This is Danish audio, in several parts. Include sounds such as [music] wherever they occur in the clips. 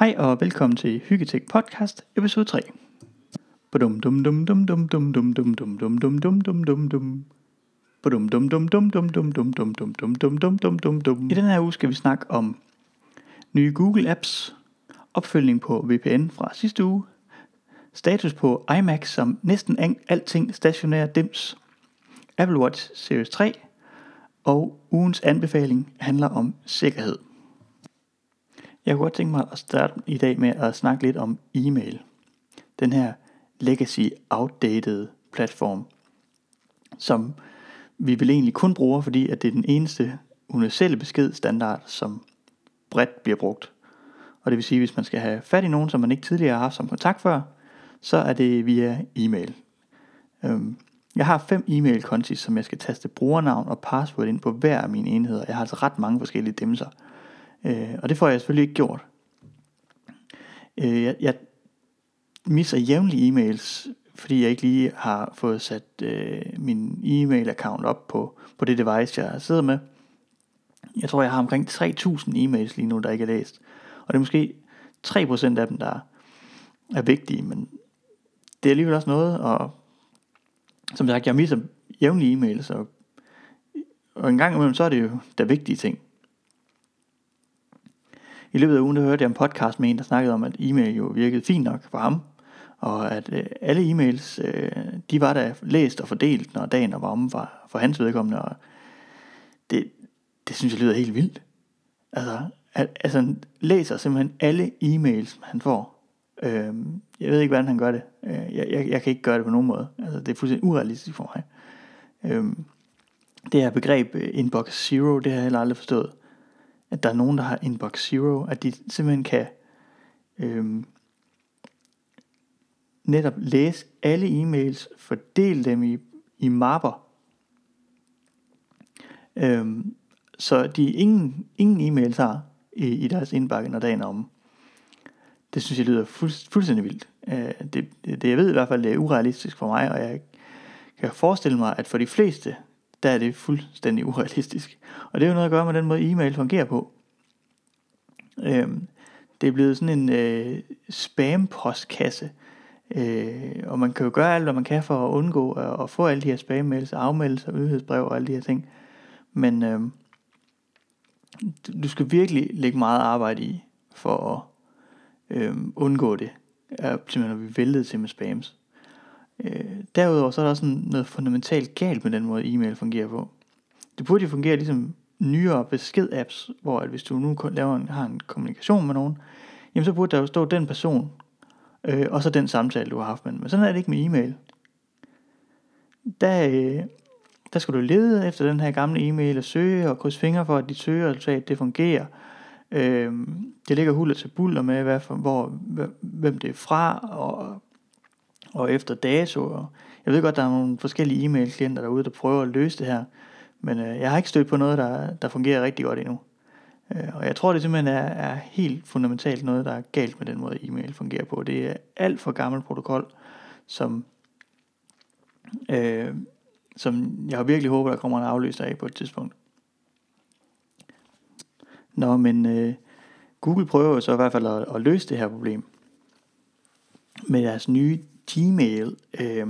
Hej og velkommen til Hyggetek Podcast, episode 3. Badum dum dum dum dum dum dum dum dum dum dum dum dum dum dum. Badum dum dum dum dum dum dum dum dum dum dum dum dum dum dum. I den her uge skal vi snakke om nye Google Apps, opfølgning på VPN fra sidste uge, status på iMac som næsten alting stationær dims, Apple Watch Series 3 og ugens anbefaling handler om sikkerhed. Jeg kunne godt tænke mig at starte i dag med at snakke lidt om e-mail. Den her legacy outdated platform, som vi vil egentlig kun bruger, fordi at det er den eneste universelle beskedstandard, som bredt bliver brugt. Og det vil sige, at hvis man skal have fat i nogen, som man ikke tidligere har haft som kontakt før, så er det via e-mail. Øhm, jeg har fem e-mail-konti, som jeg skal taste brugernavn og password ind på hver af mine enheder. Jeg har altså ret mange forskellige dimser. Øh, og det får jeg selvfølgelig ikke gjort. Øh, jeg, jeg misser jævnlige e-mails, fordi jeg ikke lige har fået sat øh, min e-mail-account op på, på det device, jeg sidder med. Jeg tror, jeg har omkring 3.000 e-mails lige nu, der ikke er læst. Og det er måske 3% af dem, der er vigtige, men det er alligevel også noget, og som sagt, jeg misser jævnlige e-mails, og, og en gang imellem, så er det jo der vigtige ting. I løbet af ugen, der hørte jeg en podcast med en, der snakkede om, at e-mail jo virkede fint nok for ham, og at øh, alle e-mails, øh, de var da læst og fordelt, når dagen var om for, for hans vedkommende, og det, det synes jeg lyder helt vildt. Altså, at, altså han læser simpelthen alle e-mails, han får. Øh, jeg ved ikke, hvordan han gør det. Øh, jeg, jeg, jeg kan ikke gøre det på nogen måde. Altså, det er fuldstændig urealistisk for mig. Øh, det her begreb øh, inbox zero, det har jeg heller aldrig forstået at der er nogen, der har inbox zero, at de simpelthen kan øhm, netop læse alle e-mails, fordele dem i, i mapper, øhm, så de ingen, ingen e-mails har i, i deres indbakke, når dagen er om. Det synes jeg lyder fuld, fuldstændig vildt. Øh, det, det, jeg ved i hvert fald, det er urealistisk for mig, og jeg kan forestille mig, at for de fleste, der er det fuldstændig urealistisk. Og det er jo noget at gøre med den måde e-mail fungerer på. Øhm, det er blevet sådan en øh, spam-postkasse, øh, og man kan jo gøre alt, hvad man kan for at undgå at, at få alle de her spam-mails, afmeldelser, nyhedsbrev og alle de her ting. Men øh, du skal virkelig lægge meget arbejde i for at øh, undgå det. Simpelthen når vi væltet til med spams. Øh, derudover så er der også noget fundamentalt galt med den måde e-mail fungerer på. Det burde jo fungere ligesom nyere besked-apps, hvor at hvis du nu laver en, har en kommunikation med nogen, jamen så burde der jo stå den person, øh, og så den samtale, du har haft med Men sådan er det ikke med e-mail. Der, øh, der skal du lede efter den her gamle e-mail og søge og krydse fingre for, at dit søgeresultat det fungerer. Øh, det ligger huller til buller med, hvad for, hvor, hvem det er fra, og og efter dato. Og jeg ved godt, der er nogle forskellige e-mail-klienter derude, der prøver at løse det her, men øh, jeg har ikke stødt på noget, der, der fungerer rigtig godt endnu. Øh, og jeg tror, det simpelthen er, er helt fundamentalt noget, der er galt med den måde, e-mail fungerer på. Det er alt for gammel protokol, som, øh, som jeg virkelig håber, der kommer en afløser af på et tidspunkt. Nå, men øh, Google prøver jo så i hvert fald at, at løse det her problem med deres nye Gmail, øh,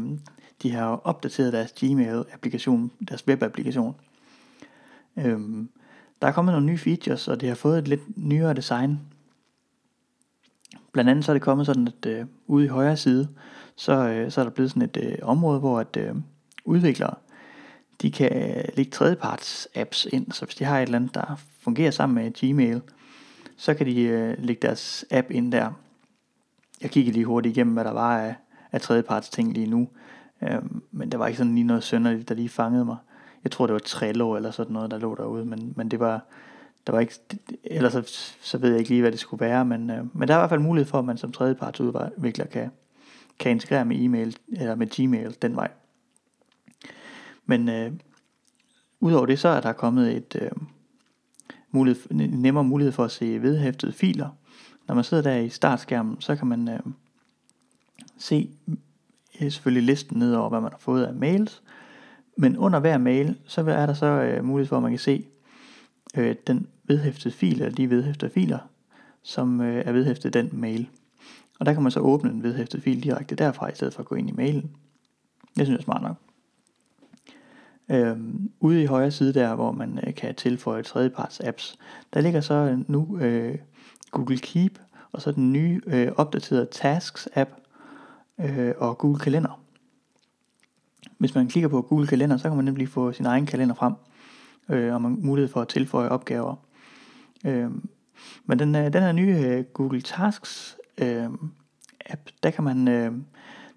de har opdateret deres Gmail-applikation, deres webapplikation. Øh, der er kommet nogle nye features, og det har fået et lidt nyere design. Blandt andet så er det kommet sådan, at øh, ude i højre side, så, øh, så er der blevet sådan et øh, område, hvor at øh, udviklere, de kan øh, lægge tredjeparts apps ind, så hvis de har et eller andet, der fungerer sammen med Gmail, så kan de øh, lægge deres app ind der. Jeg kigger lige hurtigt igennem, hvad der var af, af tredjeparts ting lige nu. Øh, men der var ikke sådan lige noget sønderligt, der lige fangede mig. Jeg tror, det var Trello eller sådan noget, der lå derude, men, men det var, der var ikke, ellers så, så ved jeg ikke lige, hvad det skulle være, men, øh, men der er i hvert fald mulighed for, at man som tredjepartsudvikler kan, kan integrere med e-mail, eller med Gmail den vej. Men øh, udover det, så er der kommet et øh, mulighed, nemmere mulighed for at se vedhæftede filer. Når man sidder der i startskærmen, så kan man øh, se selvfølgelig listen ned over, hvad man har fået af mails. Men under hver mail, så er der så øh, mulighed for, at man kan se øh, den vedhæftede fil, eller de vedhæftede filer, som øh, er vedhæftet den mail. Og der kan man så åbne en vedhæftet fil direkte derfra, i stedet for at gå ind i mailen. Det synes jeg er smart nok. Øhm, ude i højre side der, hvor man øh, kan tilføje tredjeparts apps, der ligger så øh, nu øh, Google Keep, og så den nye øh, opdaterede Tasks app øh, og Google Kalender. Hvis man klikker på Google Kalender, så kan man nemlig få sin egen kalender frem, øh, og man mulighed for at tilføje opgaver. Øh, men den, øh, den her nye øh, Google Tasks øh, app, der kan man øh,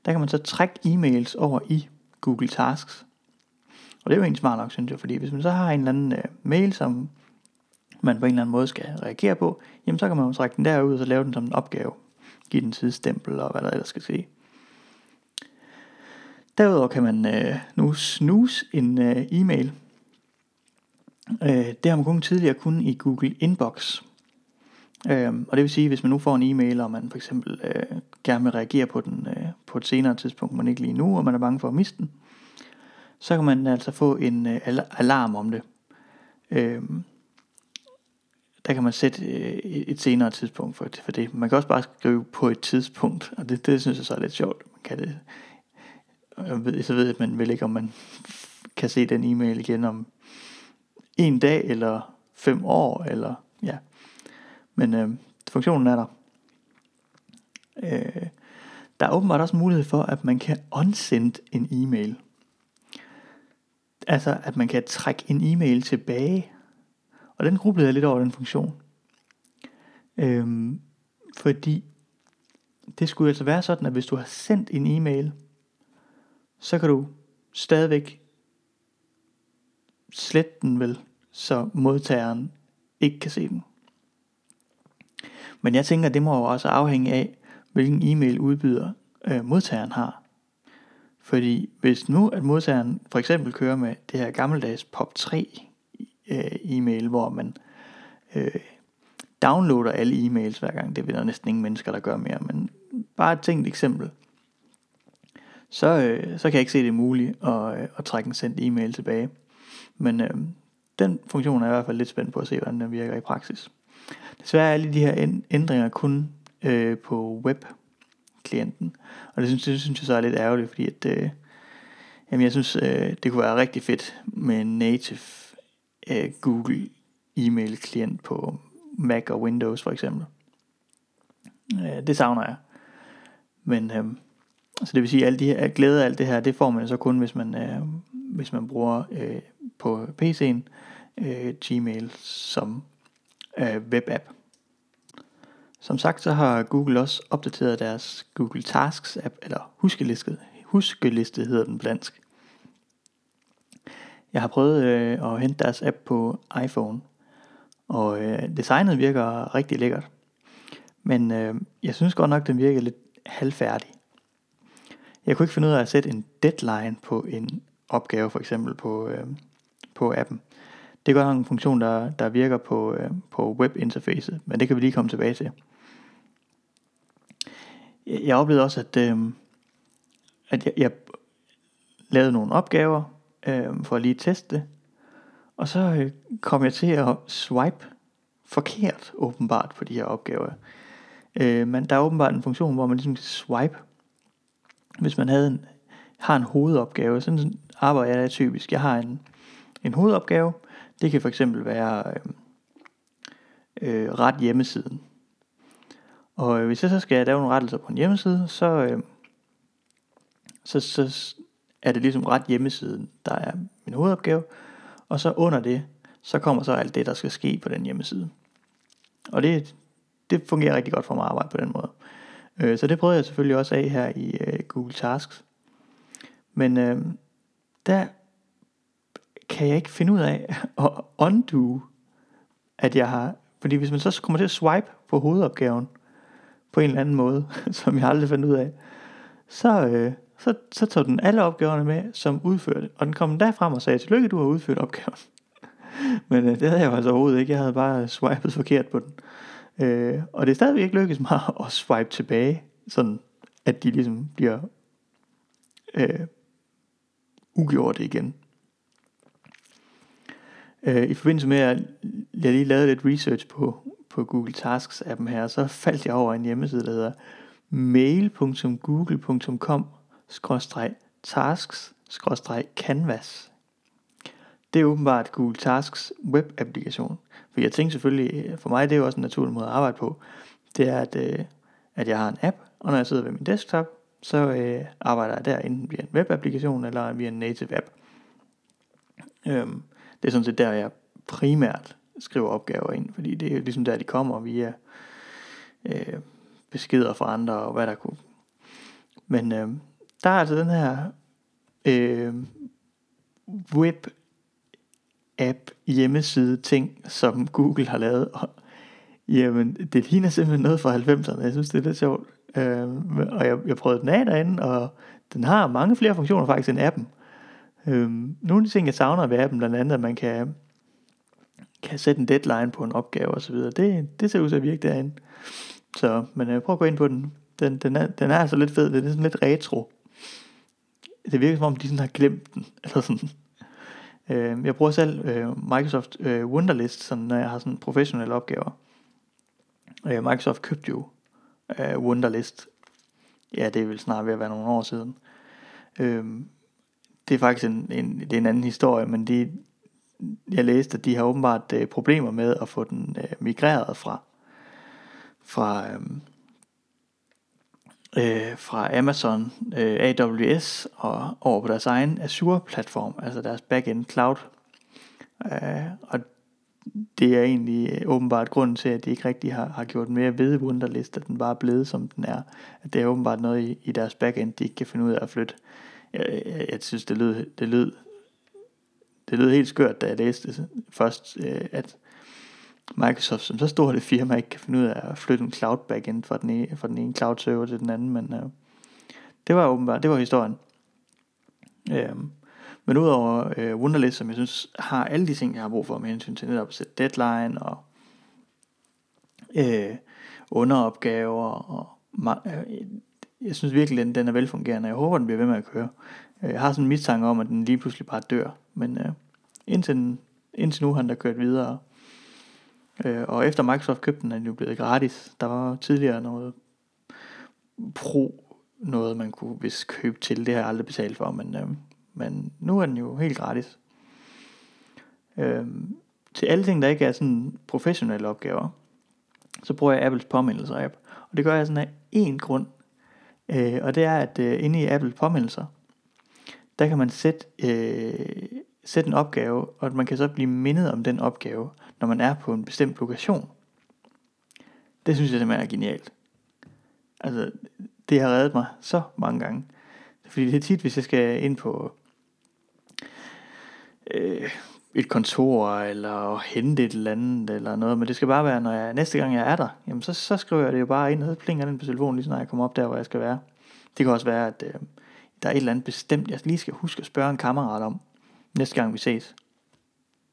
der kan man så trække e-mails over i Google Tasks. Og det er jo egentlig smart nok, synes jeg, fordi hvis man så har en eller anden øh, mail, som man på en eller anden måde skal reagere på, jamen så kan man jo trække den derud og så lave den som en opgave. Give den sidestempel og hvad der ellers skal ske. Derudover kan man øh, nu snuse en øh, e-mail. Øh, det har man kun tidligere kun i Google Inbox. Øh, og det vil sige, hvis man nu får en e-mail, og man for eksempel øh, gerne vil reagere på den øh, på et senere tidspunkt, men ikke lige nu, og man er bange for at miste den, så kan man altså få en øh, alarm om det. Øh, der kan man sætte øh, et senere tidspunkt for, for det. Man kan også bare skrive på et tidspunkt, og det, det synes jeg så er lidt sjovt. Man kan det. Jeg ved, så ved at man vel ikke, om man kan se den e-mail igen om en dag, eller fem år, eller ja. Men øh, funktionen er der. Øh, der er åbenbart også mulighed for, at man kan unsend en e-mail. Altså, at man kan trække en e-mail tilbage. Og den grublede jeg lidt over den funktion. Øhm, fordi det skulle altså være sådan, at hvis du har sendt en e-mail, så kan du stadigvæk slette den vel, så modtageren ikke kan se den. Men jeg tænker, det må jo også afhænge af, hvilken e-mail udbyder øh, modtageren har. Fordi hvis nu at modtageren for eksempel kører med det her gammeldags POP3 øh, e-mail, hvor man øh, downloader alle e-mails hver gang, det vil der næsten ingen mennesker, der gør mere, men bare et tænkt eksempel, så, øh, så kan jeg ikke se det er muligt at, øh, at trække en sendt e-mail tilbage. Men øh, den funktion er jeg i hvert fald lidt spændt på at se, hvordan den virker i praksis. Desværre er alle de her ændringer kun øh, på web-klienten. Og det synes, det synes jeg så er lidt ærgerligt, fordi at, øh, jamen jeg synes, øh, det kunne være rigtig fedt med en native øh, Google e-mail klient på Mac og Windows for eksempel. Øh, det savner jeg. Men øh, så det vil sige, at alle de her, glæde af alt det her, det får man så kun, hvis man, øh, hvis man bruger øh, på PC'en øh, Gmail som øh, webapp. Som sagt, så har Google også opdateret deres Google Tasks app, eller huskeliste, huskeliste hedder den blandsk. Jeg har prøvet øh, at hente deres app på iPhone, og øh, designet virker rigtig lækkert. Men øh, jeg synes godt nok, den virker lidt halvfærdig. Jeg kunne ikke finde ud af at sætte en deadline på en opgave, for eksempel på, øh, på appen. Det er godt nok en funktion, der, der virker på, øh, på webinterfacet, men det kan vi lige komme tilbage til jeg oplevede også, at, øh, at jeg, jeg lavede nogle opgaver øh, for at lige teste det. Og så øh, kom jeg til at swipe forkert åbenbart på de her opgaver. Øh, men der er åbenbart en funktion, hvor man ligesom kan swipe. Hvis man havde en, har en hovedopgave, sådan arbejder jeg typisk. Jeg har en, en hovedopgave. Det kan for eksempel være øh, øh, ret hjemmesiden. Og øh, hvis jeg så skal lave nogle rettelser på en hjemmeside, så, øh, så, så er det ligesom ret hjemmesiden, der er min hovedopgave. Og så under det, så kommer så alt det, der skal ske på den hjemmeside. Og det, det fungerer rigtig godt for mig at arbejde på den måde. Øh, så det prøvede jeg selvfølgelig også af her i øh, Google Tasks. Men øh, der kan jeg ikke finde ud af [laughs] at undo, at jeg har... Fordi hvis man så kommer til at swipe på hovedopgaven, på en eller anden måde, [laughs] som jeg aldrig fandt ud af, så, øh, så, så tog den alle opgaverne med, som udførte. Og den kom derfra og sagde, tillykke, du har udført opgaven. [laughs] Men øh, det havde jeg jo altså overhovedet ikke. Jeg havde bare swipet forkert på den. Øh, og det er stadigvæk ikke lykkedes mig [laughs] at swipe tilbage, sådan at de ligesom bliver øh, ugjorte igen. Øh, I forbindelse med, at jeg lige lavede lidt research på, på Google Tasks appen her, så faldt jeg over en hjemmeside, der hedder mail.google.com tasks canvas. Det er åbenbart Google Tasks web-applikation. For jeg tænkte selvfølgelig, øh, for mig det er jo også en naturlig måde at arbejde på, det er, at, øh, at jeg har en app, og når jeg sidder ved min desktop, så øh, arbejder jeg der enten via en webapplikation eller via en native app. Øhm, det er sådan set der, jeg primært skriver opgaver ind, fordi det er ligesom der, de kommer via øh, beskeder fra andre og hvad der kunne. Men øh, der er altså den her øh, web app hjemmeside ting, som Google har lavet. Og, jamen, det ligner simpelthen noget fra 90'erne. Jeg synes, det er lidt sjovt. Øh, og jeg, jeg prøvede den af derinde, og den har mange flere funktioner faktisk end appen. Øh, nogle af de ting, jeg savner ved appen, blandt andet, at man kan, kan sætte en deadline på en opgave osv. Det, det ser ud til at virke derinde. Så, men øh, prøv at gå ind på den. Den, den, er, den er altså lidt fed. Den er sådan lidt retro. Det virker som om, de sådan har glemt den. Eller sådan. Øh, jeg bruger selv øh, Microsoft øh, Wunderlist, sådan, når jeg har sådan professionelle opgaver. Øh, Microsoft købte jo øh, Wunderlist. Ja, det er vel snart ved at være nogle år siden. Øh, det er faktisk en, en, det er en anden historie, men de, jeg læste, at de har åbenbart øh, problemer med at få den øh, migreret fra, fra, øh, øh, fra Amazon øh, AWS og over på deres egen Azure-platform, altså deres backend cloud. Øh, og det er egentlig øh, åbenbart grunden til, at de ikke rigtig har, har gjort mere ved Wunderlist, at den bare er blevet, som den er. At det er åbenbart noget i, i deres backend, de ikke kan finde ud af at flytte. Jeg, jeg, jeg synes, det lød, det lød det lød helt skørt, da jeg læste først, øh, at Microsoft som så stort et firma ikke kan finde ud af at flytte en cloud backend fra den ene, fra den ene cloud server til den anden, men øh, det var åbenbart, det var historien. Øh, men udover øh, Wunderlist, som jeg synes har alle de ting, jeg har brug for med hensyn til netop at sætte deadline og øh, underopgaver og øh, jeg synes virkelig, den, den er velfungerende. Jeg håber, den bliver ved med at køre. Øh, jeg har sådan en mistanke om, at den lige pludselig bare dør. Men øh, indtil, den, indtil nu har den da kørt videre. Øh, og efter Microsoft købte den, er den jo blevet gratis. Der var tidligere noget pro, noget man kunne hvis købe til. Det har jeg aldrig betalt for, men, øh, men nu er den jo helt gratis. Øh, til alle ting, der ikke er sådan professionelle opgaver, så bruger jeg Apples påmindelser app. Og det gør jeg sådan af én grund. Øh, og det er, at øh, inde i Apple påmindelser, der kan man sætte, øh, sætte en opgave, og man kan så blive mindet om den opgave, når man er på en bestemt lokation. Det synes jeg simpelthen er genialt. Altså, det har reddet mig så mange gange. Fordi det er tit, hvis jeg skal ind på øh, et kontor, eller hente et eller andet, eller noget, men det skal bare være, når jeg, næste gang jeg er der, jamen så, så skriver jeg det jo bare ind, og så plinger den på telefonen, lige når jeg kommer op der, hvor jeg skal være. Det kan også være, at øh, der er et eller andet bestemt, jeg lige skal huske at spørge en kammerat om, næste gang vi ses.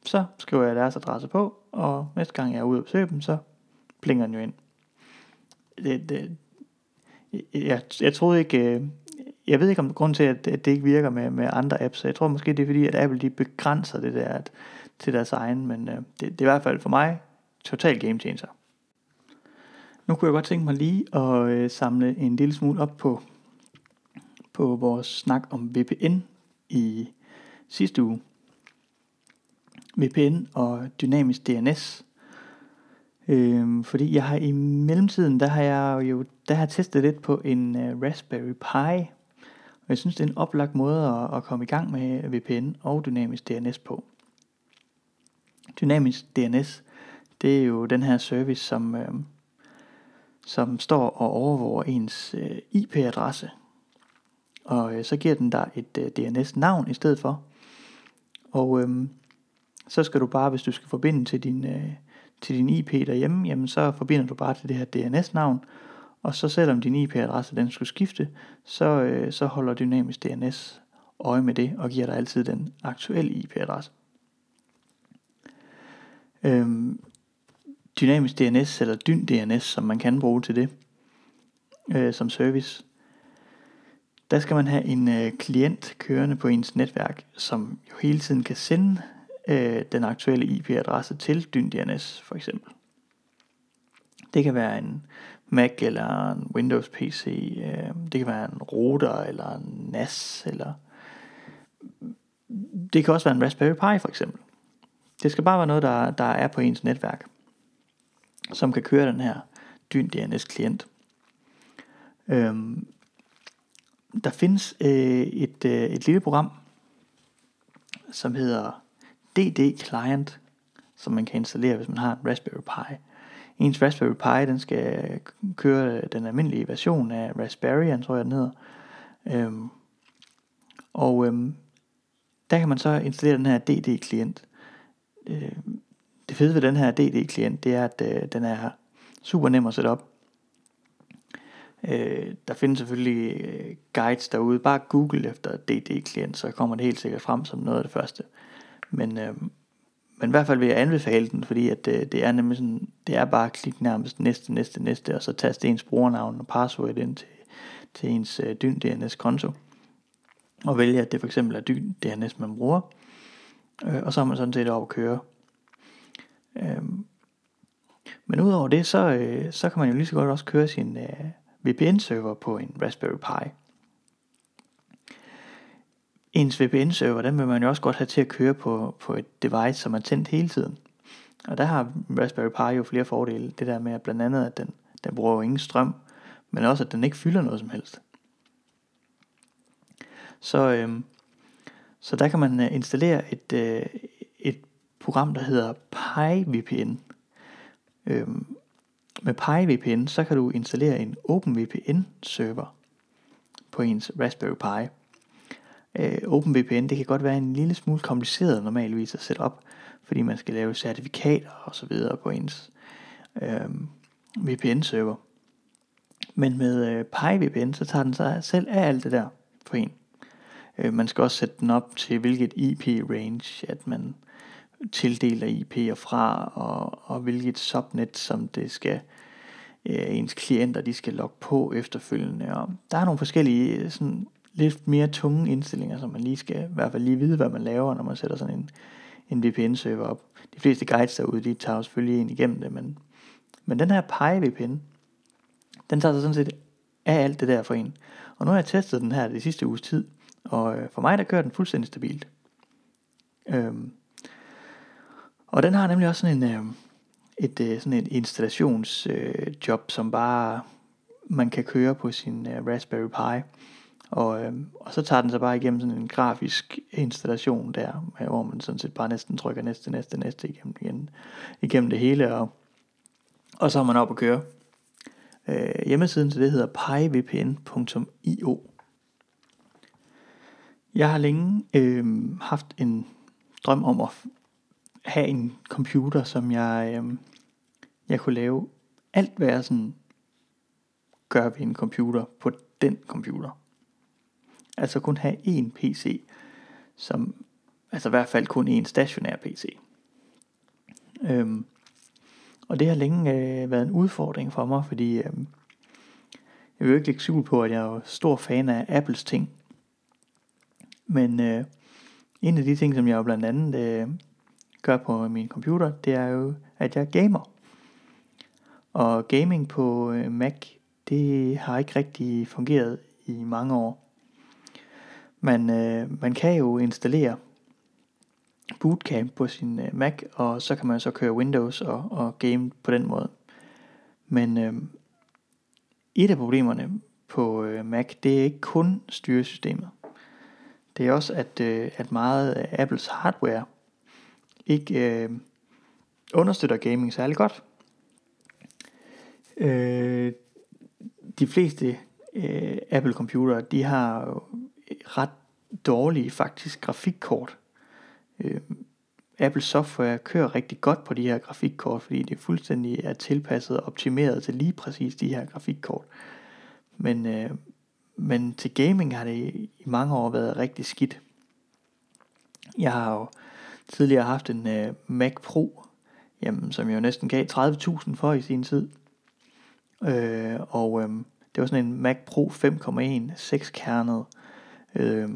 Så skriver jeg deres adresse på, og næste gang jeg er ude og besøge dem, så plinger den jo ind. Det, det, jeg, jeg troede ikke, øh, jeg ved ikke om grund til, at, at det ikke virker med, med andre apps. Jeg tror måske, det er fordi, at Apple de begrænser det der at, til deres egen, men øh, det, det er i hvert fald for mig total game changer. Nu kunne jeg godt tænke mig lige at øh, samle en lille smule op på, på vores snak om VPN i sidste uge. VPN og dynamisk DNS. Øhm, fordi jeg har i mellemtiden, der har jeg jo der har testet lidt på en uh, Raspberry Pi. Og jeg synes, det er en oplagt måde at, at komme i gang med VPN og dynamisk DNS på. Dynamisk DNS, det er jo den her service, som, øh, som står og overvåger ens øh, IP-adresse. Og øh, så giver den dig et øh, DNS-navn i stedet for. Og øhm, så skal du bare, hvis du skal forbinde til din, øh, til din IP derhjemme, jamen så forbinder du bare til det her DNS-navn, og så selvom din IP-adresse den skulle skifte, så, øh, så holder Dynamisk DNS øje med det, og giver dig altid den aktuelle IP-adresse. Øhm, Dynamisk DNS, eller Dyn DNS, som man kan bruge til det, øh, som service, der skal man have en øh, klient kørende på ens netværk, som jo hele tiden kan sende øh, den aktuelle IP-adresse til DynDNS for eksempel. Det kan være en Mac eller en Windows PC. Øh, det kan være en router eller en NAS. Eller det kan også være en Raspberry Pi for eksempel. Det skal bare være noget, der, der er på ens netværk, som kan køre den her Dyn DNS klient. Øhm, der findes øh, et, øh, et lille program, som hedder DD Client, som man kan installere, hvis man har en Raspberry Pi. Ens Raspberry Pi, den skal køre den almindelige version af Raspberry, tror jeg den hedder. Øhm, og øhm, der kan man så installere den her DD-klient. Øh, det fede ved den her DD-klient, det er, at øh, den er super nem at sætte op. Øh, der findes selvfølgelig øh, guides derude. Bare google efter DD-klient, så kommer det helt sikkert frem som noget af det første. Men, øh, men i hvert fald vil jeg anbefale den, fordi at, øh, det er nemlig sådan, det er bare at klikke nærmest næste, næste, næste, og så taste ens brugernavn og password ind til, til ens øh, Dyn DNS konto. Og vælge, at det for eksempel er Dyn DNS, man bruger. Øh, og så er man sådan set op at køre. Øh, men udover det, så, øh, så kan man jo lige så godt også køre sin øh, VPN-server på en Raspberry Pi. Ens VPN-server, den vil man jo også godt have til at køre på, på et device, som er tændt hele tiden. Og der har Raspberry Pi jo flere fordele. Det der med at blandt andet, at den, den bruger jo ingen strøm, men også at den ikke fylder noget som helst. Så, øhm, så der kan man øh, installere et, øh, et program, der hedder PyVPN. Øhm, med PyVPN, så kan du installere en OpenVPN server på ens Raspberry Pi. Øh, OpenVPN, det kan godt være en lille smule kompliceret normalvis at sætte op, fordi man skal lave certifikater og så videre på ens øh, VPN-server. Men med øh, PyVPN, så tager den sig selv af alt det der for en. Øh, man skal også sætte den op til hvilket IP-range, at man tildeler IP'er fra, og, og hvilket subnet, som det skal øh, ens klienter, de skal logge på efterfølgende. Og der er nogle forskellige øh, sådan, lidt mere tunge indstillinger, som man lige skal i hvert fald lige vide, hvad man laver, når man sætter sådan en, en VPN-server op. De fleste guides derude, de tager selvfølgelig en igennem det, men, men den her PyVPN, den tager sig sådan set af alt det der for en. Og nu har jeg testet den her de sidste uges tid, og øh, for mig der kører den fuldstændig stabilt. Øhm, og den har nemlig også sådan en, øh, et, øh, sådan et installationsjob, øh, som bare man kan køre på sin øh, Raspberry Pi. Og, øh, og så tager den så bare igennem sådan en grafisk installation der, hvor man sådan set bare næsten trykker næste, næste, næste igennem, igen, igennem det hele, og, og så er man op at køre. Øh, hjemmesiden til det hedder pyvpn.io. Jeg har længe øh, haft en drøm om at have en computer, som jeg, øh, jeg kunne lave alt, hvad jeg sådan gør ved en computer på den computer. Altså kun have en PC, som, altså i hvert fald kun en stationær PC. Øhm, og det har længe øh, været en udfordring for mig, fordi øh, jeg vil jo ikke lægge skjul på, at jeg er stor fan af Apples ting. Men øh, en af de ting, som jeg jo blandt andet øh, gør på min computer, det er jo, at jeg gamer. Og gaming på øh, Mac, det har ikke rigtig fungeret i mange år. Man, øh, man kan jo installere Bootcamp på sin øh, Mac, og så kan man så køre Windows og, og game på den måde. Men øh, et af problemerne på øh, Mac, det er ikke kun styresystemet. Det er også, at, øh, at meget af Apples hardware ikke øh, understøtter gaming særlig godt. Øh, de fleste øh, Apple computere, de har ret dårlige faktisk grafikkort. Øh, Apple software kører rigtig godt på de her grafikkort, fordi det fuldstændig er tilpasset og optimeret til lige præcis de her grafikkort. Men, øh, men til gaming har det i mange år været rigtig skidt. Jeg har jo tidligere haft en øh, Mac Pro, jamen, som jeg jo næsten gav 30.000 for i sin tid. Øh, og øh, det var sådan en Mac Pro 5,1 6-kernet. Øh,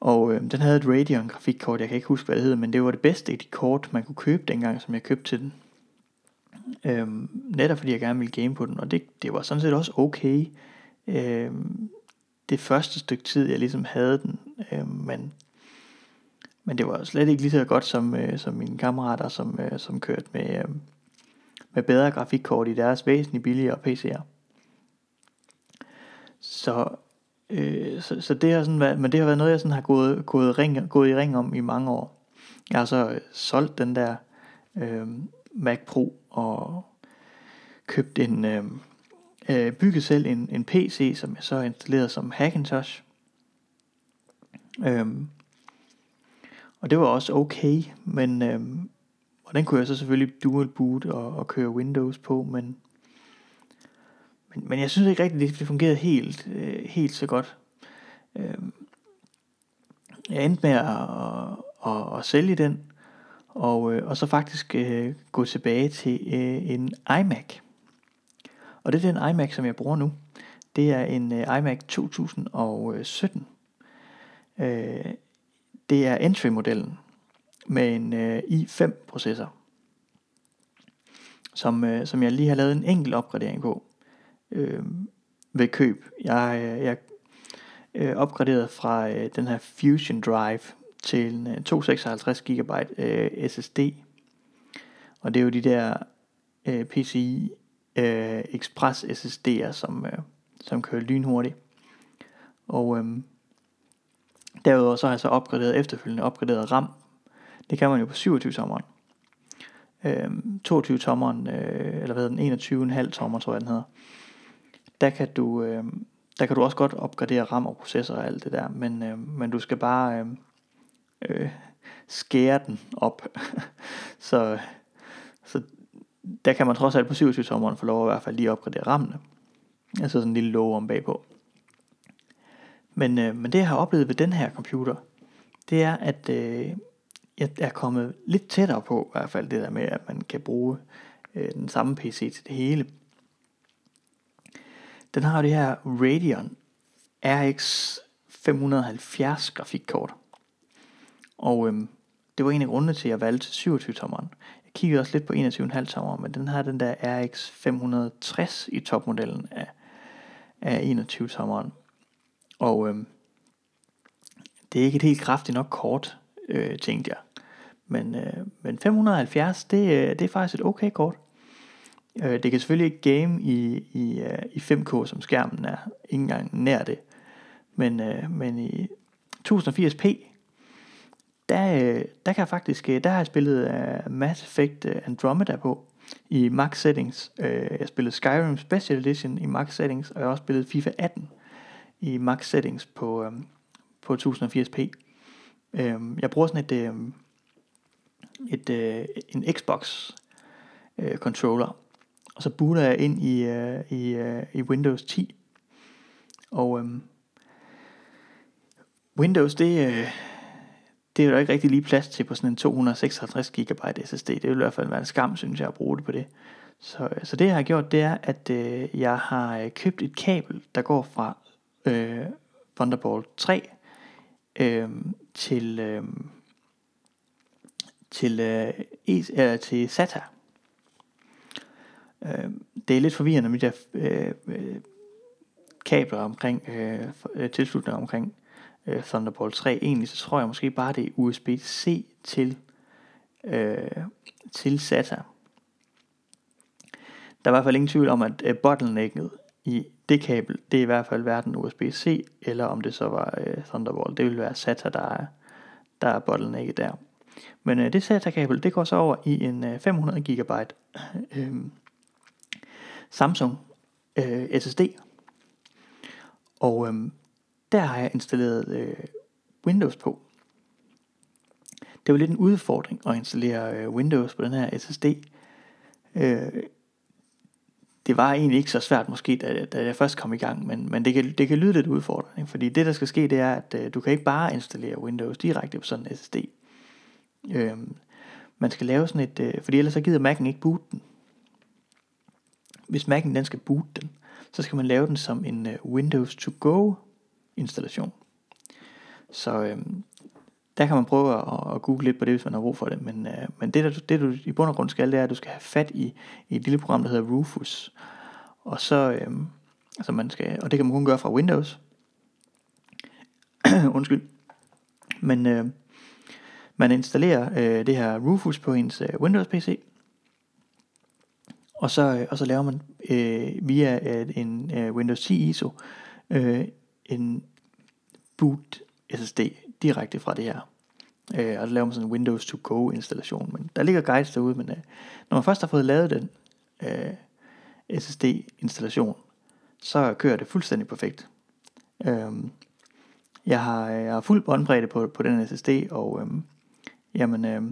og øh, den havde et Radeon grafikkort, jeg kan ikke huske hvad det hed, men det var det bedste af de kort man kunne købe dengang, som jeg købte til den. Øhm, netop fordi jeg gerne ville game på den, og det, det var sådan set også okay. Øhm, det første stykke tid, jeg ligesom havde den, øhm, men, men det var slet ikke lige så godt som, øh, som mine kammerater, som, øh, som kørte med, øh, med bedre grafikkort i deres væsentligt billigere PC'er. Så, øh, så, så det har sådan været, men det har været noget, jeg sådan har gået, gået, ring, gået i ring om i mange år. Jeg har så øh, solgt den der øh, Mac Pro og købt en, øh, øh, bygget selv en, en PC, som jeg så installerede som Hackintosh. Øhm, og det var også okay, men øhm, og den kunne jeg så selvfølgelig dual boot og, og køre Windows på, men, men, men jeg synes ikke rigtigt, det fungerede helt, øh, helt så godt. Øh, jeg endte med at, at, at, at sælge den, og, øh, og så faktisk øh, gå tilbage til øh, en iMac. Og det er den iMac, som jeg bruger nu. Det er en øh, iMac 2017. Øh, det er entry-modellen med en øh, i5-processor, som, øh, som jeg lige har lavet en enkelt opgradering på øh, ved køb. Jeg, øh, jeg øh, opgraderet fra øh, den her Fusion Drive til en øh, 256 GB øh, SSD. Og det er jo de der øh, PCI øh, Express SSD'er, som, øh, som kører lynhurtigt. Og øh, derudover så har jeg så opgraderet efterfølgende opgraderet RAM. Det kan man jo på 27 tommeren. Øh, 22 tommeren, øh, eller hvad den, 21,5 tommer tror jeg den hedder. Der kan du, øh, der kan du også godt opgradere RAM og processor og alt det der, men, øh, men du skal bare øh, øh, skære den op. [laughs] så, så der kan man trods alt på 27 tommeren få lov at i hvert fald lige opgradere rammene. Altså sådan en lille låge om bagpå. Men, øh, men det jeg har oplevet ved den her computer, det er, at øh, jeg er kommet lidt tættere på, i hvert fald det der med, at man kan bruge øh, den samme PC til det hele. Den har det her Radeon RX 570 grafikkort. Og øhm, det var en af grundene til, at jeg valgte 27 tommeren Jeg kiggede også lidt på 21,5 tommer, men den har den der RX 560 i topmodellen af, af 21 tommeren. Og øh, det er ikke et helt kraftigt nok kort, øh, tænkte jeg. Men, øh, men 570, det, øh, det er faktisk et okay kort. Øh, det kan selvfølgelig ikke game i, i, øh, i 5K, som skærmen er. Ikke engang nær det. Men, øh, men i 1080p, der, øh, der kan jeg faktisk, øh, der har jeg spillet uh, Mass Effect Andromeda på i max settings. Uh, jeg spillede Skyrim Special Edition i max settings, og jeg har også spillet FIFA 18 i max settings på, um, på 1080p. Um, øhm, jeg bruger sådan et, um, et øh, en Xbox øh, controller, og så booter jeg ind i, øh, i, øh, i Windows 10. Og um, Windows, det, øh, det er jo ikke rigtig lige plads til på sådan en 256 GB SSD. Det vil i hvert fald være en skam, synes jeg, at bruge det på det. Så, øh, så det jeg har gjort, det er, at øh, jeg har øh, købt et kabel, der går fra øh, Thunderbolt 3 øh, til, øh, til, øh, e, øh, til SATA. Øh, det er lidt forvirrende med de der øh, øh, kabler omkring, øh, øh tilslutninger omkring øh, Thunderbolt 3. Egentlig så tror jeg måske bare, det er USB-C til, øh, til SATA. Der er i hvert fald ingen tvivl om, at øh, bottlenecket i det kabel, det er i hvert fald hverken USB-C, eller om det så var øh, Thunderbolt. Det ville være SATA, der er, der er bottlenecket der. Men øh, det SATA-kabel, det går så over i en øh, 500 GB øh, Samsung øh, SSD. Og øh, der har jeg installeret øh, Windows på. Det var lidt en udfordring at installere øh, Windows på den her SSD. Øh, det var egentlig ikke så svært måske, da, da jeg først kom i gang, men, men det, kan, det kan lyde lidt udfordrende, fordi det der skal ske, det er, at øh, du kan ikke bare installere Windows direkte på sådan en SSD. Øh, man skal lave sådan et, øh, fordi ellers så gider Mac'en ikke boot den. Hvis Mac'en den skal boot den, så skal man lave den som en øh, Windows to go installation. Så, øh, der kan man prøve at, at google lidt på det, hvis man har brug for det. Men, øh, men det, der, det du i bund og grund skal, det er, at du skal have fat i, i et lille program, der hedder Rufus. Og så, øh, altså man skal, og det kan man kun gøre fra Windows. [clears throat] Undskyld. Men øh, man installerer øh, det her Rufus på ens øh, Windows PC. Og så, øh, og så laver man øh, via øh, en øh, Windows 10 ISO øh, en boot SSD direkte fra det her. Øh, og så laver man sådan en Windows to Go installation. Men der ligger guides derude, men øh, når man først har fået lavet den øh, SSD installation, så kører det fuldstændig perfekt. Øh, jeg har, øh, jeg har fuld båndbredde på, på den SSD, og øh, jamen, øh,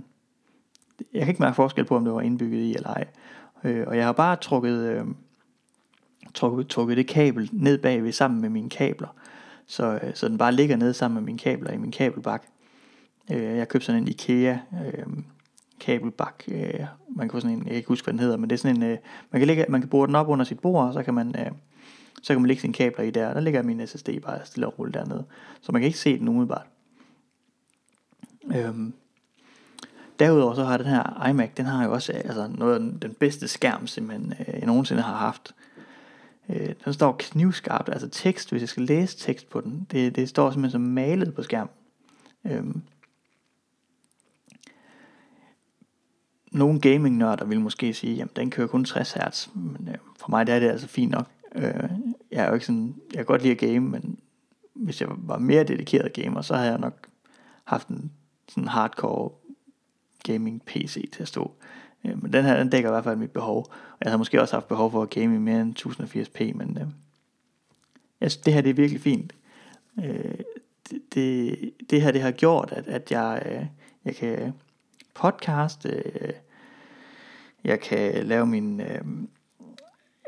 jeg kan ikke mærke forskel på, om det var indbygget i eller ej. Øh, og jeg har bare trukket, øh, trukket, trukket det kabel ned bagved sammen med mine kabler. Så, øh, så den bare ligger nede sammen med mine kabler i min kabelbak. Øh, jeg købte sådan en IKEA øh, kabelbak. Øh, man kan få sådan en, jeg kan ikke huske, hvad den hedder, men det er sådan en, øh, man, kan lægge, man kan bore den op under sit bord, og så kan man, øh, så kan man lægge sine kabler i der. Der ligger min SSD bare stille og roligt dernede. Så man kan ikke se den umiddelbart. Øhm, derudover så har den her iMac, den har jo også øh, altså, noget af den, den bedste skærm, simpelthen, øh, jeg nogensinde har haft. Øh, den står knivskarpt, altså tekst, hvis jeg skal læse tekst på den, det, det står simpelthen som malet på skærmen. Øhm, nogle gaming-nørder vil måske sige, at den kører kun 60 Hz, men øh, for mig der er det altså fint nok. Øh, jeg er jo ikke sådan, jeg kan godt lide at game, men hvis jeg var mere dedikeret gamer, så havde jeg nok haft en sådan hardcore gaming PC til at stå. Øh, Øh, men den her, den dækker i hvert fald mit behov. Og jeg havde måske også haft behov for at game i mere end 1080p, men øh, jeg synes, det her det er virkelig fint. Øh, det, det, det her det har gjort, at, at jeg, øh, jeg kan podcaste, øh, jeg kan lave min, øh,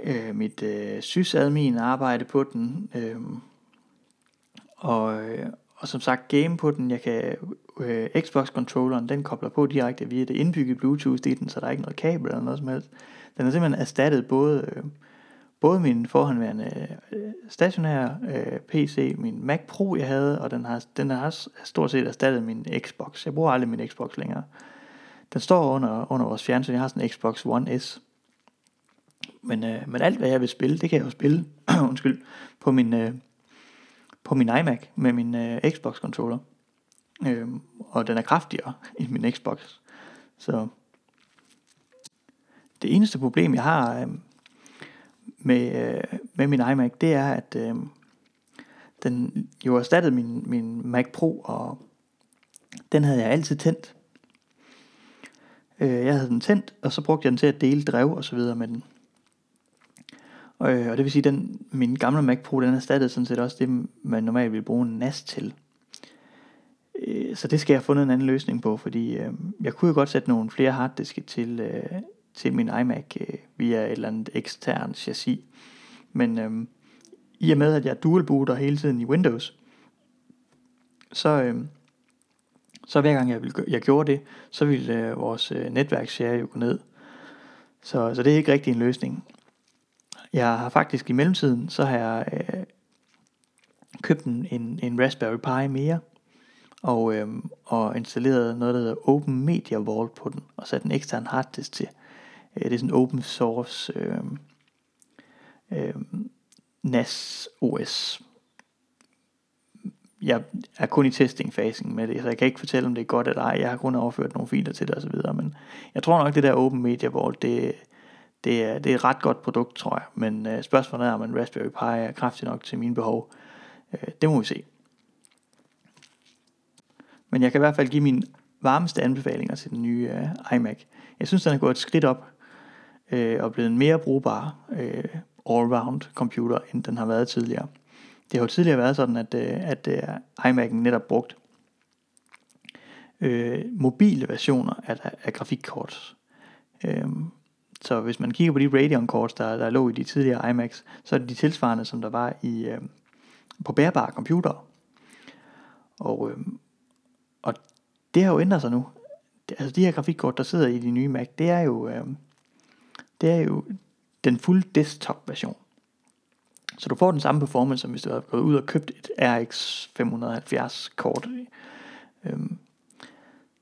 øh, mit øh, sysadmin arbejde på den, øh, og, øh, og som sagt game på den, jeg kan øh, Xbox controlleren, den kobler på direkte via det indbyggede Bluetooth i den, så der er ikke noget kabel eller noget som helst. Den har simpelthen erstattet både, øh, både min forhåndværende øh, stationære øh, PC, min Mac Pro jeg havde, og den har, den har stort set erstattet min Xbox. Jeg bruger aldrig min Xbox længere. Den står under, under vores fjernsyn, jeg har sådan en Xbox One S. Men, øh, men alt hvad jeg vil spille, det kan jeg jo spille, [clears throat] undskyld, på min, øh, på min iMac med min øh, Xbox controller. Øh, og den er kraftigere end min Xbox. Så det eneste problem, jeg har øh, med, øh, med min iMac, det er, at øh, den jo erstattede min, min Mac Pro, og den havde jeg altid tændt. Øh, jeg havde den tændt, og så brugte jeg den til at dele drev og så videre med den. Og, øh, og det vil sige, den min gamle Mac Pro, den erstattede sådan set også det, man normalt ville bruge en NAS til. Øh, så det skal jeg have fundet en anden løsning på, fordi øh, jeg kunne jo godt sætte nogle flere harddiske til, øh, til min iMac øh, via et eller andet ekstern chassis. Men øh, i og med, at jeg dual booter hele tiden i Windows, så, øh, så hver gang jeg, ville, jeg gjorde det, så ville øh, vores øh, netværksshare jo gå ned. Så, så det er ikke rigtig en løsning. Jeg har faktisk i mellemtiden, så har jeg øh, købt en, en, en Raspberry Pi mere, og, øh, og installeret noget, der hedder Open Media Vault på den, og sat en ekstern harddisk til. Øh, det er sådan en open source øh, øh, NAS OS. Jeg er kun i testingfasen med det, så jeg kan ikke fortælle, om det er godt eller ej. Jeg har kun overført nogle filer til det osv., men jeg tror nok, det der Open Media Vault, det, det er, det er et ret godt produkt, tror jeg. Men øh, spørgsmålet er, om en Raspberry Pi er kraftig nok til mine behov. Øh, det må vi se. Men jeg kan i hvert fald give mine varmeste anbefalinger til den nye øh, iMac. Jeg synes, den er gået et skridt op øh, og blevet en mere brugbar øh, all-round computer, end den har været tidligere. Det har jo tidligere været sådan, at, øh, at øh, iMac'en netop brugt øh, mobile versioner af, af grafikkort. Øh, så hvis man kigger på de Radeon kort, der, der lå i de tidligere iMacs, så er det de tilsvarende, som der var i øh, på bærbare computere. Og, øh, og det har jo ændret sig nu. Altså de her grafikkort, der sidder i de nye Mac, det er jo, øh, det er jo den fulde desktop version. Så du får den samme performance, som hvis du havde gået ud og købt et RX 570 kort. Øhm,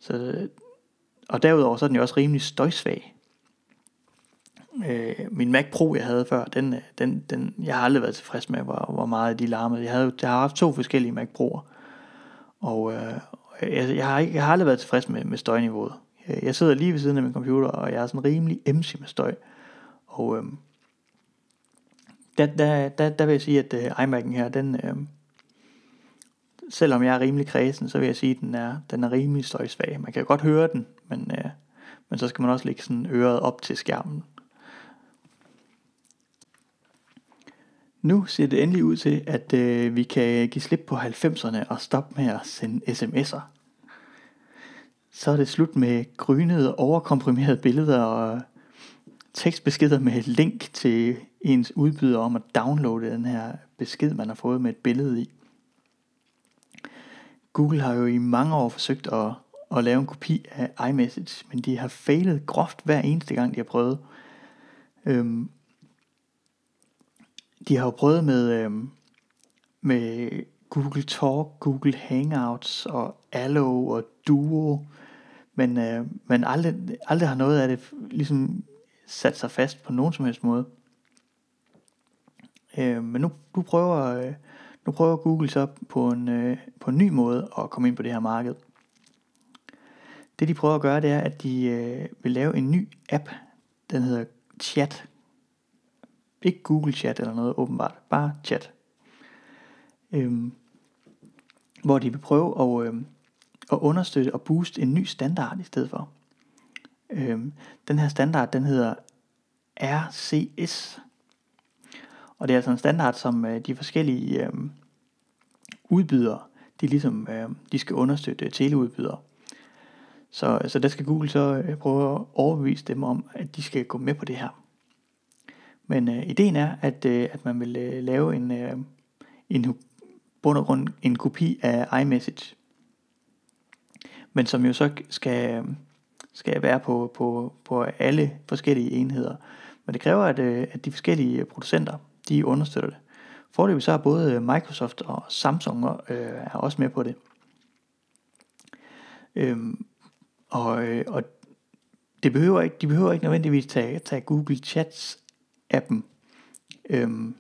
så, og derudover så er den jo også rimelig støjsvag. Øh, min Mac Pro, jeg havde før, den, øh, den, den, jeg har aldrig været tilfreds med, hvor, hvor meget de larmede. Jeg, havde, jeg har haft to forskellige Mac Pro'er, og øh, jeg, jeg, har ikke, jeg har aldrig været tilfreds med, med støjniveauet. Jeg, jeg sidder lige ved siden af min computer, og jeg er sådan rimelig emsig med støj. Og øhm, der, der, der, der vil jeg sige, at øh, iMac'en her, den, øh, selvom jeg er rimelig kredsen, så vil jeg sige, at den er, den er rimelig støjsvag. Man kan godt høre den, men, øh, men så skal man også lægge sådan øret op til skærmen. Nu ser det endelig ud til, at øh, vi kan give slip på 90'erne og stoppe med at sende sms'er. Så er det slut med grynede, overkomprimerede billeder og tekstbeskeder med link til ens udbyder om at downloade den her besked, man har fået med et billede i. Google har jo i mange år forsøgt at, at lave en kopi af iMessage, men de har fejlet groft hver eneste gang, de har prøvet. Øhm, de har jo prøvet med, øhm, med Google Talk, Google Hangouts og Allo og Duo, men, øh, men aldrig, aldrig har noget af det ligesom sat sig fast på nogen som helst måde. Øh, men nu, nu prøver øh, nu prøver Google så på en, øh, på en ny måde at komme ind på det her marked. Det de prøver at gøre, det er, at de øh, vil lave en ny app, den hedder Chat. Ikke Google Chat eller noget åbenbart, bare Chat. Øhm, hvor de vil prøve at, øh, at understøtte og booste en ny standard i stedet for. Øhm, den her standard, den hedder RCS, og det er altså en standard, som øh, de forskellige øh, udbydere, de ligesom, øh, de skal understøtte øh, teleudbydere. Så, øh, så der skal Google så øh, prøve at overbevise dem om, at de skal gå med på det her. Men øh, ideen er, at, øh, at man vil øh, lave en, øh, en bund og grund en kopi af iMessage. Men som jo så skal, skal være på, på, på alle forskellige enheder. Men det kræver, at, øh, at de forskellige producenter, de understøtter det. Forløbig så er både Microsoft og Samsung øh, er også med på det. Øhm, og, øh, og det behøver ikke, de behøver ikke nødvendigvis tage, tage Google Chats appen øhm,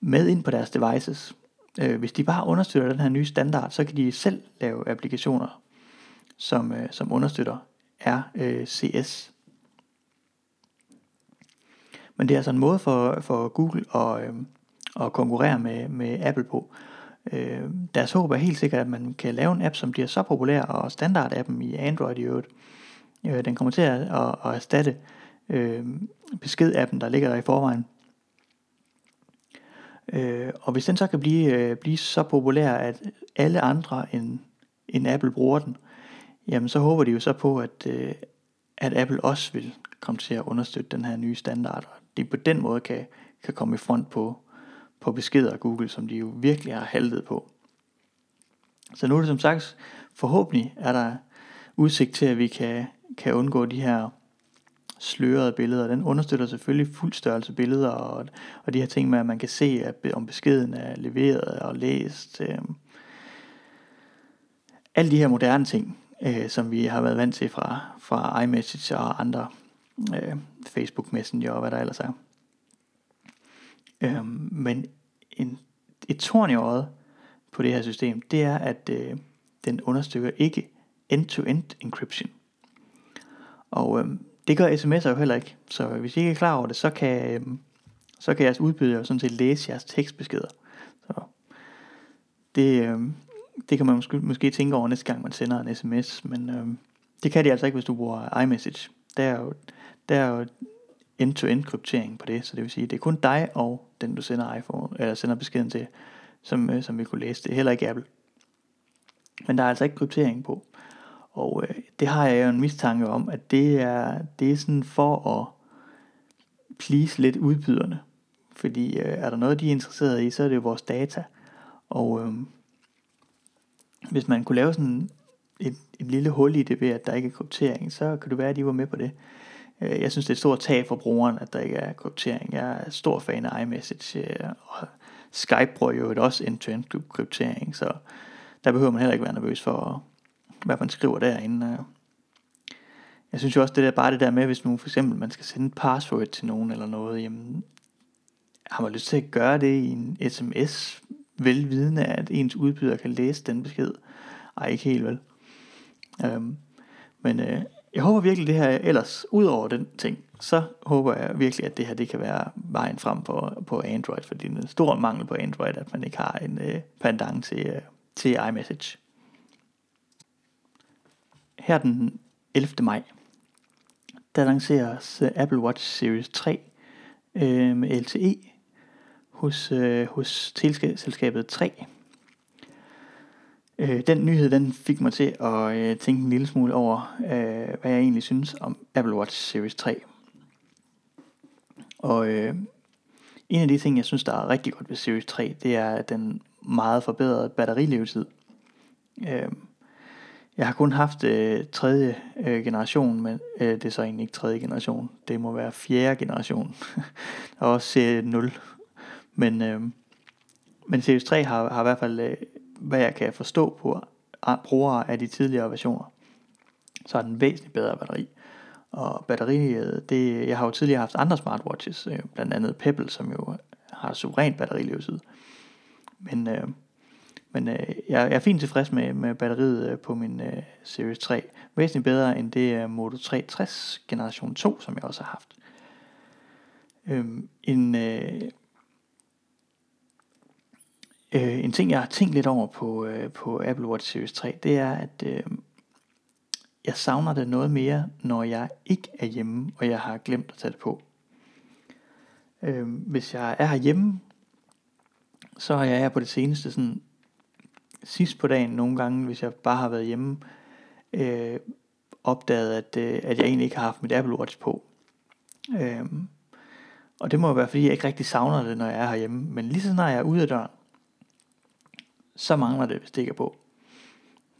med ind på deres devices. Øh, hvis de bare understøtter den her nye standard, så kan de selv lave applikationer, som, øh, som understøtter RCS. Men det er altså en måde for, for Google at, øh, at konkurrere med, med Apple på. Øh, deres håb er helt sikkert, at man kan lave en app, som bliver så populær, og standardappen i Android i øvrigt, øh, den kommer til at, at, at erstatte øh, besked-appen, der ligger der i forvejen. Øh, og hvis den så kan blive, øh, blive så populær, at alle andre end, end Apple bruger den, jamen så håber de jo så på, at, øh, at Apple også vil komme til at understøtte den her nye standard, og de på den måde kan, kan komme i front på, på beskeder af Google, som de jo virkelig har haltet på. Så nu er det som sagt, forhåbentlig er der udsigt til, at vi kan, kan undgå de her slørede billeder. Den understøtter selvfølgelig fuldstørrelse billeder og, og de her ting med, at man kan se, at, om beskeden er leveret og læst. Øh, alle de her moderne ting, øh, som vi har været vant til fra, fra iMessage og andre øh, Facebook Messenger og hvad der ellers er. Øh, men en, et tårn i øjet på det her system, det er, at øh, den understøtter ikke end-to-end encryption. Og øh, det gør sms'er jo heller ikke. Så hvis I ikke er klar over det, så kan, øhm, så kan jeres udbyder jo sådan set læse jeres tekstbeskeder. Så det, øhm, det kan man måske, måske tænke over næste gang, man sender en sms, men øh, det kan de altså ikke, hvis du bruger iMessage. Der er jo, der er jo end-to-end kryptering på det, så det vil sige, det er kun dig og den, du sender, iPhone, eller sender beskeden til, som, øh, som vi kunne læse. Det er heller ikke Apple. Men der er altså ikke kryptering på. Og øh, det har jeg jo en mistanke om, at det er, det er sådan for at please lidt udbyderne. Fordi øh, er der noget, de er interesseret i, så er det jo vores data. Og øh, hvis man kunne lave sådan et, et lille hul i det ved, at der ikke er kryptering, så kan det være, at de var med på det. Øh, jeg synes, det er et stort tab for brugeren, at der ikke er kryptering. Jeg er stor fan af iMessage, øh, og Skype bruger jo også end-to-end kryptering, så der behøver man heller ikke være nervøs for, hvad man skriver derinde. Øh. Jeg synes jo også, det der, bare det der med, hvis nu for eksempel man skal sende et password til nogen eller noget, jamen, har man lyst til at gøre det i en sms, velvidende at ens udbyder kan læse den besked? Ej, ikke helt vel. Øhm, men øh, jeg håber virkelig det her, ellers ud over den ting, så håber jeg virkelig, at det her det kan være vejen frem på, på Android, fordi det er en stor mangel på Android, at man ikke har en øh, pendant til, øh, til iMessage. Her den 11. maj, der lanceres øh, Apple Watch Series 3 øh, med LTE hos, øh, hos teleselskabet 3. Øh, den nyhed den fik mig til at øh, tænke en lille smule over, øh, hvad jeg egentlig synes om Apple Watch Series 3. Og øh, en af de ting, jeg synes, der er rigtig godt ved Series 3, det er den meget forbedrede batterilevetid. Øh, jeg har kun haft øh, tredje øh, generation, men øh, det er så egentlig ikke tredje generation. Det må være fjerde generation. [laughs] og også serie 0. Men, øh, men Series 3 har, har i hvert fald, øh, hvad jeg kan forstå på brugere af de tidligere versioner, så er den væsentligt bedre batteri. Og batteriet, det, jeg har jo tidligere haft andre smartwatches, øh, blandt andet Pebble, som jo har suveræn batterilevetid. Men, øh, men øh, jeg, jeg er fint tilfreds med, med batteriet øh, på min øh, Series 3. Væsentligt bedre end det øh, Moto 360 generation 2, som jeg også har haft. Øhm, en, øh, øh, en ting, jeg har tænkt lidt over på, øh, på Apple Watch Series 3, det er, at øh, jeg savner det noget mere, når jeg ikke er hjemme, og jeg har glemt at tage det på. Øh, hvis jeg er herhjemme, så er jeg på det seneste sådan sidst på dagen nogle gange, hvis jeg bare har været hjemme, øh, opdaget, at, øh, at jeg egentlig ikke har haft mit Apple Watch på. Øh, og det må være, fordi jeg ikke rigtig savner det, når jeg er herhjemme. Men lige så snart jeg er ude af døren, så mangler det, hvis det ikke er på.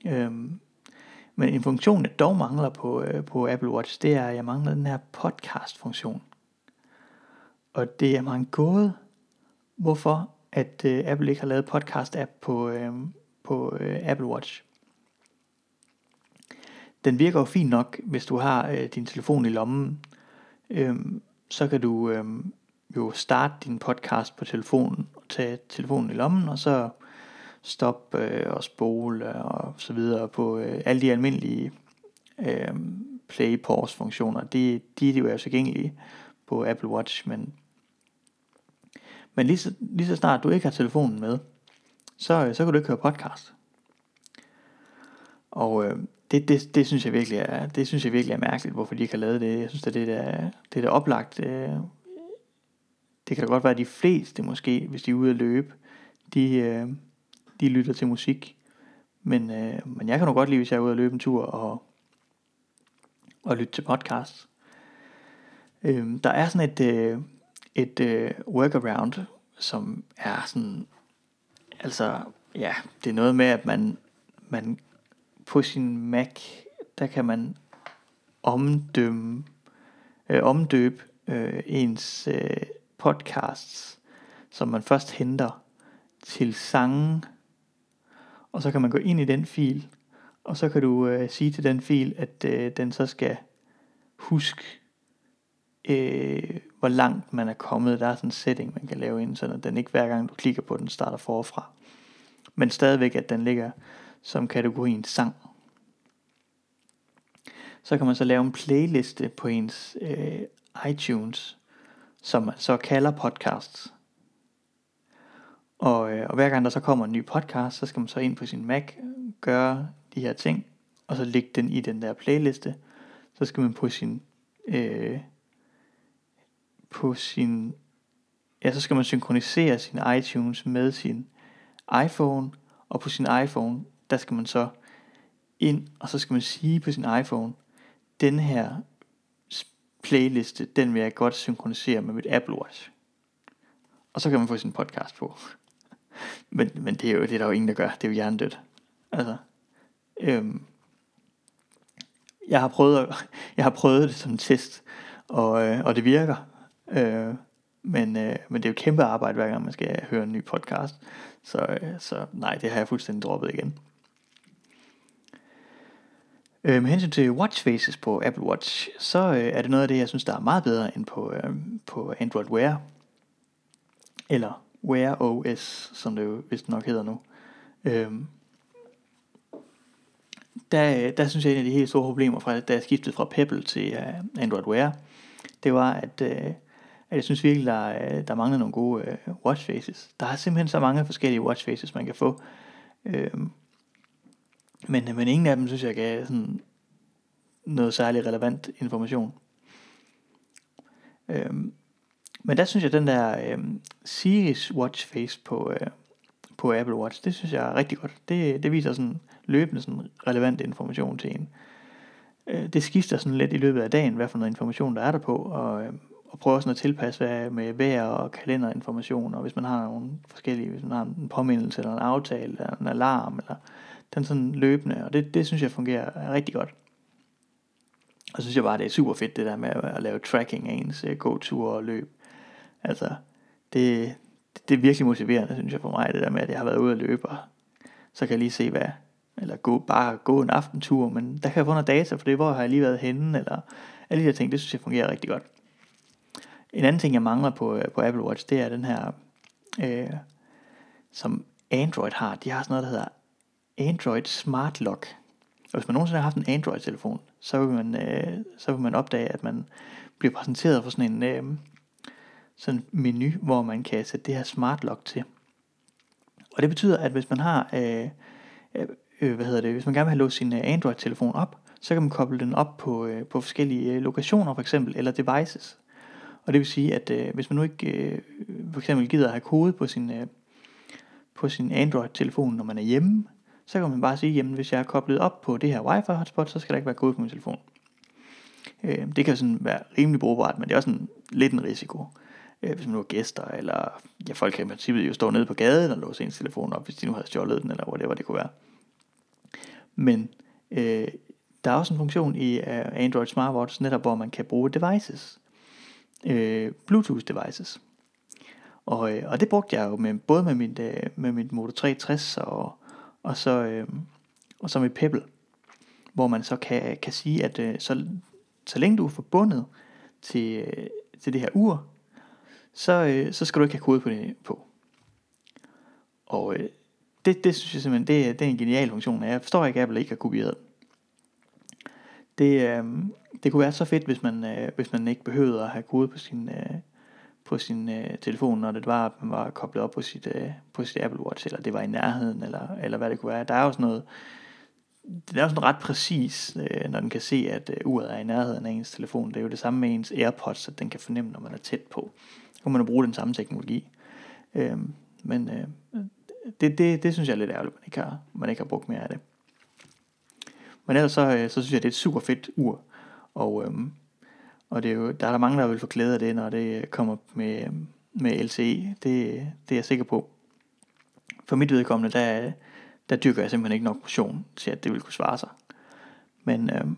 Øhm, men en funktion, der dog mangler på, øh, på Apple Watch, det er, at jeg mangler den her podcast-funktion. Og det er mig en gåde, hvorfor at øh, Apple ikke har lavet podcast-app på, øh, på øh, Apple Watch. Den virker jo fint nok, hvis du har øh, din telefon i lommen. Øhm, så kan du øh, jo starte din podcast på telefonen, og tage telefonen i lommen, og så stoppe øh, og spole og så videre på øh, alle de almindelige øh, play pause funktioner. De, de er jo altså tilgængelige på Apple Watch, men men lige så, lige så snart du ikke har telefonen med, så, øh, så kan du ikke høre podcast. Og øh, det, det, det, synes jeg virkelig er, det synes jeg virkelig er mærkeligt, hvorfor de ikke har lavet det. Jeg synes, at det er, det er der oplagt. Øh, det kan da godt være, at de fleste måske, hvis de er ude at løbe, de, øh, de lytter til musik. Men, øh, men jeg kan nok godt lide, hvis jeg er ude at løbe en tur og, og lytte til podcast. Øh, der er sådan et, øh, et øh, workaround, som er sådan, altså, ja, det er noget med, at man, man på sin Mac, der kan man omdømme, øh, omdøbe øh, ens øh, podcasts, som man først henter til sange, og så kan man gå ind i den fil, og så kan du øh, sige til den fil, at øh, den så skal huske øh, hvor langt man er kommet. Der er sådan en setting, man kan lave ind, så den ikke hver gang du klikker på den, starter forfra. Men stadigvæk, at den ligger som kategorien sang. Så kan man så lave en playliste på ens øh, iTunes, som man så kalder podcasts. Og, øh, og hver gang der så kommer en ny podcast, så skal man så ind på sin Mac, gøre de her ting, og så lægge den i den der playliste. Så skal man på sin øh, på sin, ja, så skal man synkronisere sin iTunes med sin iPhone, og på sin iPhone, der skal man så ind, og så skal man sige på sin iPhone, den her playliste, den vil jeg godt synkronisere med mit Apple Watch. Og så kan man få sin podcast på. [laughs] men, men det er jo det er der jo ingen, der gør. Det er jo hjernedødt. Altså, øhm, jeg har prøvet, [laughs] jeg har prøvet det som test, og, øh, og det virker. Øh, men, øh, men det er jo kæmpe arbejde, hver gang man skal høre en ny podcast. Så, øh, så nej, det har jeg fuldstændig droppet igen. Øh, med hensyn til watch faces på Apple Watch, så øh, er det noget af det, jeg synes, der er meget bedre end på, øh, på Android Wear. Eller Wear OS, som det jo vist nok hedder nu. Øh, der, der synes jeg, en af de helt store problemer, fra, da jeg skiftede fra Pebble til uh, Android Wear, det var, at, uh, at jeg synes virkelig, der, øh, der mangler nogle gode øh, watch faces. Der er simpelthen så mange forskellige watch faces, man kan få. Øhm, øh, men, men ingen af dem, synes jeg, gav sådan noget særlig relevant information. Øh, men der synes jeg, den der øh, Series watch face på, øh, på Apple Watch, det synes jeg er rigtig godt. Det, det viser sådan løbende sådan relevant information til en. Øh, det skifter sådan lidt i løbet af dagen, hvad for noget information der er der på, og, øh, og prøver sådan at tilpasse hvad med vejr og kalenderinformation, og hvis man har nogle forskellige, hvis man har en påmindelse eller en aftale eller en alarm, eller den sådan løbende, og det, det synes jeg fungerer rigtig godt. Og så synes jeg bare, det er super fedt det der med at lave tracking af ens øh, gåture og løb. Altså, det, det er virkelig motiverende, synes jeg for mig, det der med, at jeg har været ude at løbe, og så kan jeg lige se, hvad, eller gå, bare gå en aftentur, men der kan jeg få noget data for det, hvor har jeg lige været henne, eller alle de her ting, det synes jeg fungerer rigtig godt. En anden ting, jeg mangler på, øh, på Apple Watch, det er den her, øh, som Android har. De har sådan noget, der hedder Android Smart Lock. Og hvis man nogensinde har haft en Android-telefon, så vil man, øh, så vil man opdage, at man bliver præsenteret for sådan en øh, sådan menu, hvor man kan sætte det her Smart Lock til. Og det betyder, at hvis man har øh, øh, øh hvad hedder det, hvis man gerne vil have låst sin øh, Android-telefon op, så kan man koble den op på, øh, på forskellige lokationer for eksempel, eller devices. Og det vil sige, at øh, hvis man nu ikke øh, for eksempel gider at have kode på sin, øh, på sin Android-telefon, når man er hjemme, så kan man bare sige, jamen hvis jeg er koblet op på det her wifi hotspot, så skal der ikke være kode på min telefon. Øh, det kan sådan være rimelig brugbart, men det er også en, lidt en risiko. Øh, hvis man nu har gæster, eller ja, folk kan i princippet jo stå nede på gaden og låse ens telefon op, hvis de nu havde stjålet den, eller whatever det kunne være. Men øh, der er også en funktion i uh, Android Smartwatch, netop hvor man kan bruge devices. Øh, Bluetooth devices. Og, øh, og det brugte jeg jo med, både med mit, øh, med mit Moto 360 og, og, så, øh, og så med Pebble. Hvor man så kan, kan sige, at øh, så, så længe du er forbundet til, øh, til det her ur, så, øh, så skal du ikke have kode på det på. Og øh, det, det synes jeg simpelthen, det, det er en genial funktion. Jeg forstår ikke, at Apple ikke har kopieret det. Øh, det kunne være så fedt, hvis man, øh, hvis man ikke behøvede at have kode på sin, øh, på sin øh, telefon, når det var, at man var koblet op på sit, øh, på sit Apple Watch, eller det var i nærheden, eller, eller hvad det kunne være. Der er jo sådan noget, det er jo sådan ret præcis, øh, når den kan se, at øh, uret er i nærheden af ens telefon. Det er jo det samme med ens AirPods, at den kan fornemme, når man er tæt på. Så kan man jo bruge den samme teknologi. Øh, men øh, det, det, det synes jeg er lidt ærgerligt, man ikke har, man ikke har brugt mere af det. Men ellers så, øh, så synes jeg, det er et super fedt ur. Og, øhm, og det er jo, der er der mange, der vil få glæde af det, når det øh, kommer med, øhm, med LCE. Det, det er jeg sikker på. For mit vedkommende, der, der dyrker jeg simpelthen ikke nok motion til, at det vil kunne svare sig. Men øhm,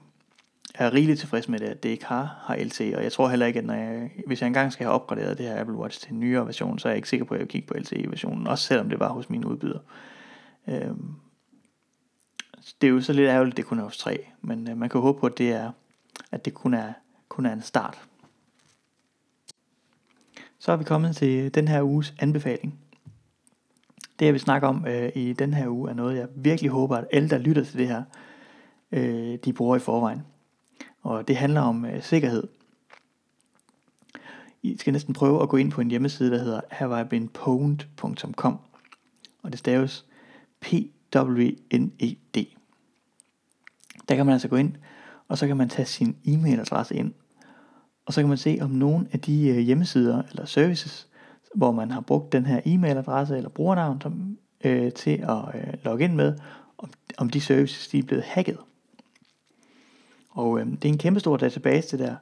er rigeligt tilfreds med det, at det ikke har, har LTE, og jeg tror heller ikke, at når jeg, hvis jeg engang skal have opgraderet det her Apple Watch til en nyere version, så er jeg ikke sikker på, at jeg vil kigge på LTE-versionen, også selvom det var hos min udbyder. Øhm, det er jo så lidt ærgerligt, at det kun er hos 3, men øh, man kan håbe på, at det, er, at det kun, er, kun er en start. Så er vi kommet til den her uges anbefaling. Det jeg vil snakke om øh, i den her uge er noget, jeg virkelig håber, at alle, der lytter til det her, øh, de bruger i forvejen og det handler om øh, sikkerhed. I skal næsten prøve at gå ind på en hjemmeside, der hedder haveibeenpwned.com og det staves WNED. Der kan man altså gå ind, og så kan man tage sin e-mailadresse ind, og så kan man se om nogle af de øh, hjemmesider eller services, hvor man har brugt den her e-mailadresse eller brugernavn som, øh, til at øh, logge ind med, om, om de services de er blevet hacket. Og øh, det er en kæmpe stor database det der,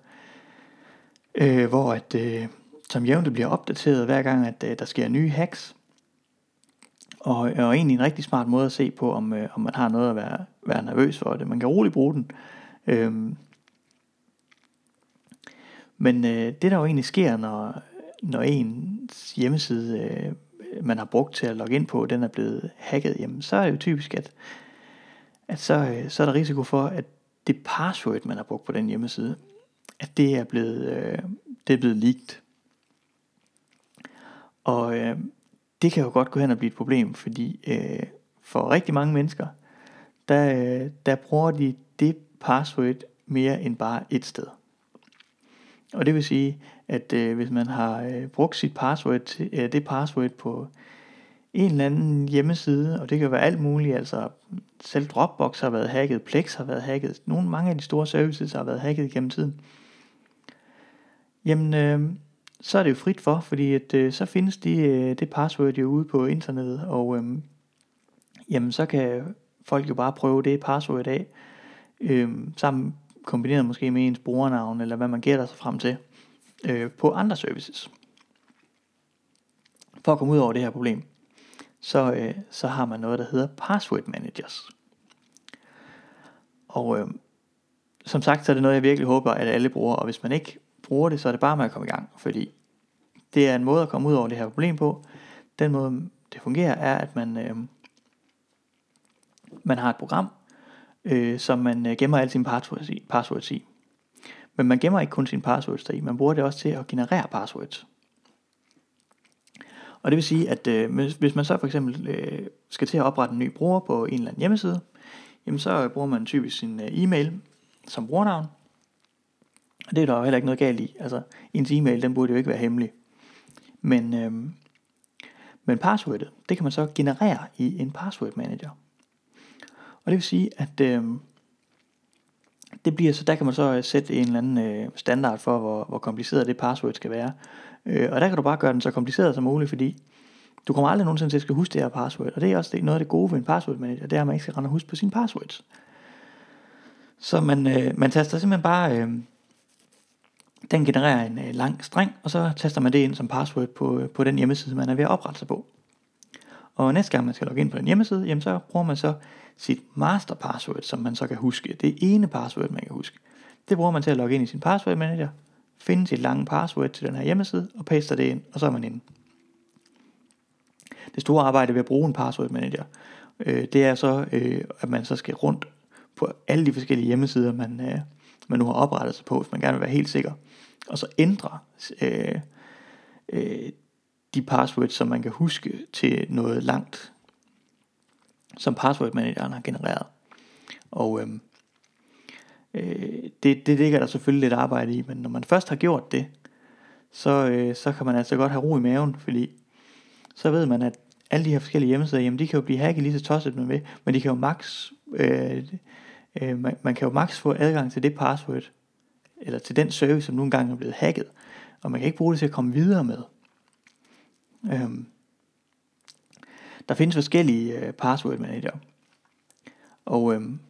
øh, hvor at, øh, som jævnt bliver opdateret hver gang, at øh, der sker nye hacks. Og, og egentlig en rigtig smart måde at se på, om, øh, om man har noget at være, være nervøs for det. Man kan roligt bruge den. Øhm. men øh, det der jo egentlig sker, når, når ens hjemmeside, øh, man har brugt til at logge ind på, den er blevet hacket, jamen, så er det jo typisk, at, at så, øh, så er der risiko for, at det password, man har brugt på den hjemmeside, at det er blevet, øh, det er blevet leaked. Og øh, det kan jo godt gå hen og blive et problem, fordi øh, for rigtig mange mennesker, der, øh, der bruger de det password mere end bare et sted. Og det vil sige, at øh, hvis man har øh, brugt sit password, til, øh, det password på en eller anden hjemmeside, og det kan være alt muligt, altså selv Dropbox har været hacket, Plex har været hacket, nogle mange af de store services har været hacket gennem tiden. Jamen, øh, så er det jo frit for, fordi at, øh, så findes de, øh, det password jo ude på internettet, og øh, jamen så kan folk jo bare prøve det password af, øh, sammen kombineret måske med ens brugernavn, eller hvad man gætter sig frem til, øh, på andre services. For at komme ud over det her problem, så, øh, så har man noget, der hedder password managers. Og øh, som sagt, så er det noget, jeg virkelig håber, at alle bruger, og hvis man ikke bruger det, så er det bare med at komme i gang, fordi det er en måde at komme ud over det her problem på. Den måde, det fungerer, er, at man, øh, man har et program, øh, som man øh, gemmer alle sine passwords i, passwords i. Men man gemmer ikke kun sine passwords deri, man bruger det også til at generere passwords. Og det vil sige, at øh, hvis man så for eksempel øh, skal til at oprette en ny bruger på en eller anden hjemmeside, jamen så bruger man typisk sin øh, e-mail som brugernavn. Og det er der jo heller ikke noget galt i. Altså, ens e-mail, den burde jo ikke være hemmelig. Men, øhm, men passwordet, det kan man så generere i en password manager. Og det vil sige, at øhm, det bliver så, der kan man så øh, sætte en eller anden øh, standard for, hvor, hvor kompliceret det password skal være. Øh, og der kan du bare gøre den så kompliceret som muligt, fordi du kommer aldrig nogensinde til at skal huske det her password. Og det er også det, noget af det gode ved en password manager, det er, at man ikke skal rende og huske på sine passwords. Så man, øh, man taster simpelthen bare, øh, den genererer en øh, lang streng, og så taster man det ind som password på, øh, på den hjemmeside, man er ved at oprette sig på. Og næste gang man skal logge ind på den hjemmeside, jamen så bruger man så sit master password, som man så kan huske. Det ene password, man kan huske. Det bruger man til at logge ind i sin password manager, finde sit lange password til den her hjemmeside, og paster det ind, og så er man inde. Det store arbejde ved at bruge en password manager, øh, det er så, øh, at man så skal rundt på alle de forskellige hjemmesider, man, øh, man nu har oprettet sig på, hvis man gerne vil være helt sikker, og så ændre øh, øh, de passwords, som man kan huske til noget langt, som password manageren har genereret. Og øh, øh, det, det ligger der selvfølgelig lidt arbejde i, men når man først har gjort det, så, øh, så kan man altså godt have ro i maven, fordi så ved man, at alle de her forskellige hjemmesider, jamen de kan jo blive hacket lige så tosset man vil, men de kan jo max, øh, øh, man, man kan jo max få adgang til det password, eller til den service, som nogle gange er blevet hacket, og man kan ikke bruge det til at komme videre med. Øhm, der findes forskellige øh, password manager, og øhm,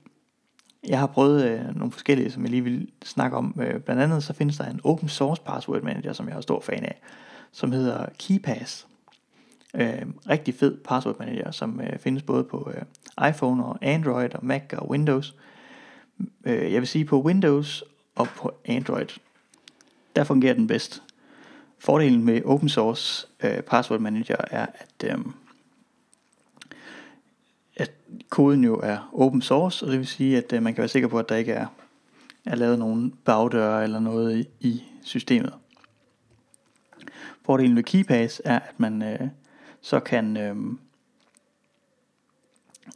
jeg har prøvet øh, nogle forskellige, som jeg lige vil snakke om. Øh, blandt andet så findes der en open source password manager, som jeg er stor fan af, som hedder KeyPass. Øh, rigtig fed password manager, som øh, findes både på øh, iPhone og Android og Mac og Windows. Øh, jeg vil sige på Windows og på Android, der fungerer den bedst. Fordelen med open source øh, password manager er, at, øh, at koden jo er open source, og det vil sige, at øh, man kan være sikker på, at der ikke er, er lavet nogen bagdøre eller noget i, i systemet. Fordelen ved KeyPass er, at man øh, så kan øh,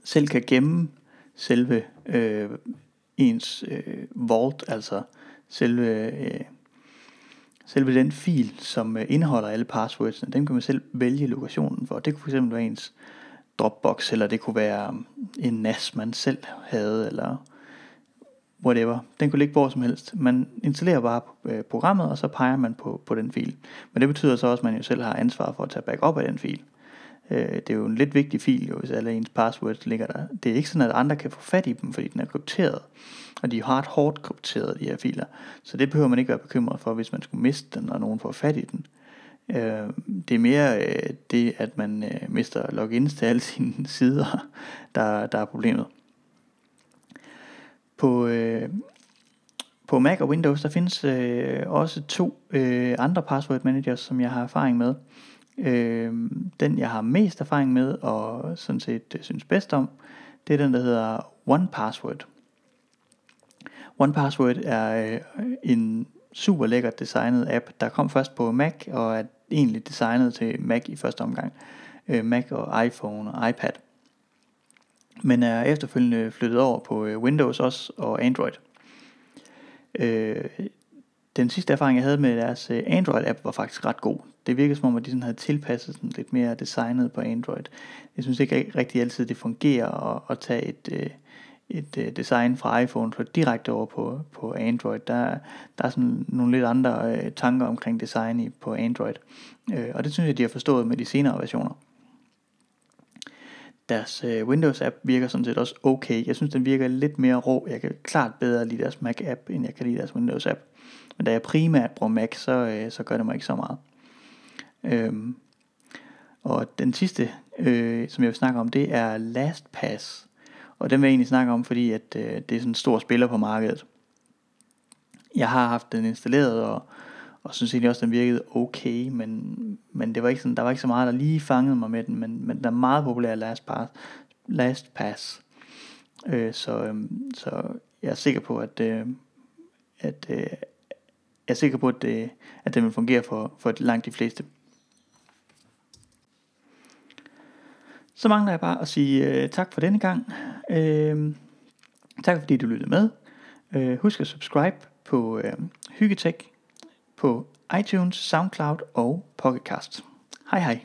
selv kan gemme selve øh, ens øh, vault, altså selve, øh, selve den fil, som øh, indeholder alle passwordsene, den kan man selv vælge lokationen for. Det kunne fx være ens Dropbox, eller det kunne være øh, en NAS, man selv havde, eller whatever. Den kunne ligge hvor som helst. Man installerer bare øh, programmet, og så peger man på, på den fil. Men det betyder så også, at man jo selv har ansvar for at tage backup af den fil. Øh, det er jo en lidt vigtig fil, jo, hvis alle ens passwords ligger der. Det er ikke sådan, at andre kan få fat i dem, fordi den er krypteret. Og de er hard hårdt krypteret, de her filer. Så det behøver man ikke være bekymret for, hvis man skulle miste den, og nogen får fat i den. Øh, det er mere øh, det, at man øh, mister logins til alle sine [laughs] sider, der, der er problemet. På, øh, på Mac og Windows, der findes øh, også to øh, andre password managers, som jeg har erfaring med. Øh, den jeg har mest erfaring med, og sådan set øh, synes bedst om, det er den, der hedder One Password. One Password er øh, en super lækkert designet app, der kom først på Mac og er egentlig designet til Mac i første omgang. Øh, Mac og iPhone og iPad. Men er efterfølgende flyttet over på øh, Windows også og Android. Øh, den sidste erfaring, jeg havde med deres øh, Android-app, var faktisk ret god. Det virkede som om, at de sådan havde tilpasset den lidt mere designet på Android. Jeg synes ikke rigtig altid, det fungerer at, at tage et, øh, et øh, design fra iPhone for direkte over på, på Android. Der, der er sådan nogle lidt andre øh, tanker omkring design i, på Android. Øh, og det synes jeg, de har forstået med de senere versioner. Deres øh, Windows-app virker sådan set også okay. Jeg synes, den virker lidt mere rå. Jeg kan klart bedre lide deres Mac-app, end jeg kan lide deres Windows-app. Men da jeg primært bruger Mac, så, øh, så gør det mig ikke så meget. Øhm, og den sidste, øh, som jeg vil snakke om, det er LastPass. Og den vil jeg egentlig snakke om, fordi at, øh, det er sådan en stor spiller på markedet. Jeg har haft den installeret, og, og synes egentlig også, at den virkede okay, men, men det var ikke sådan, der var ikke så meget, der lige fangede mig med den, men, men den er meget populær LastPass. LastPass. Øh, så, øh, så jeg er sikker på, at, øh, at øh, er sikker på, at, det, at den vil fungere for, for langt de fleste. Så mangler jeg bare at sige øh, tak for denne gang. Øh, tak fordi du lyttede med. Øh, husk at subscribe på øh, Hyggetech på iTunes, SoundCloud og Pocketcast. Hej hej.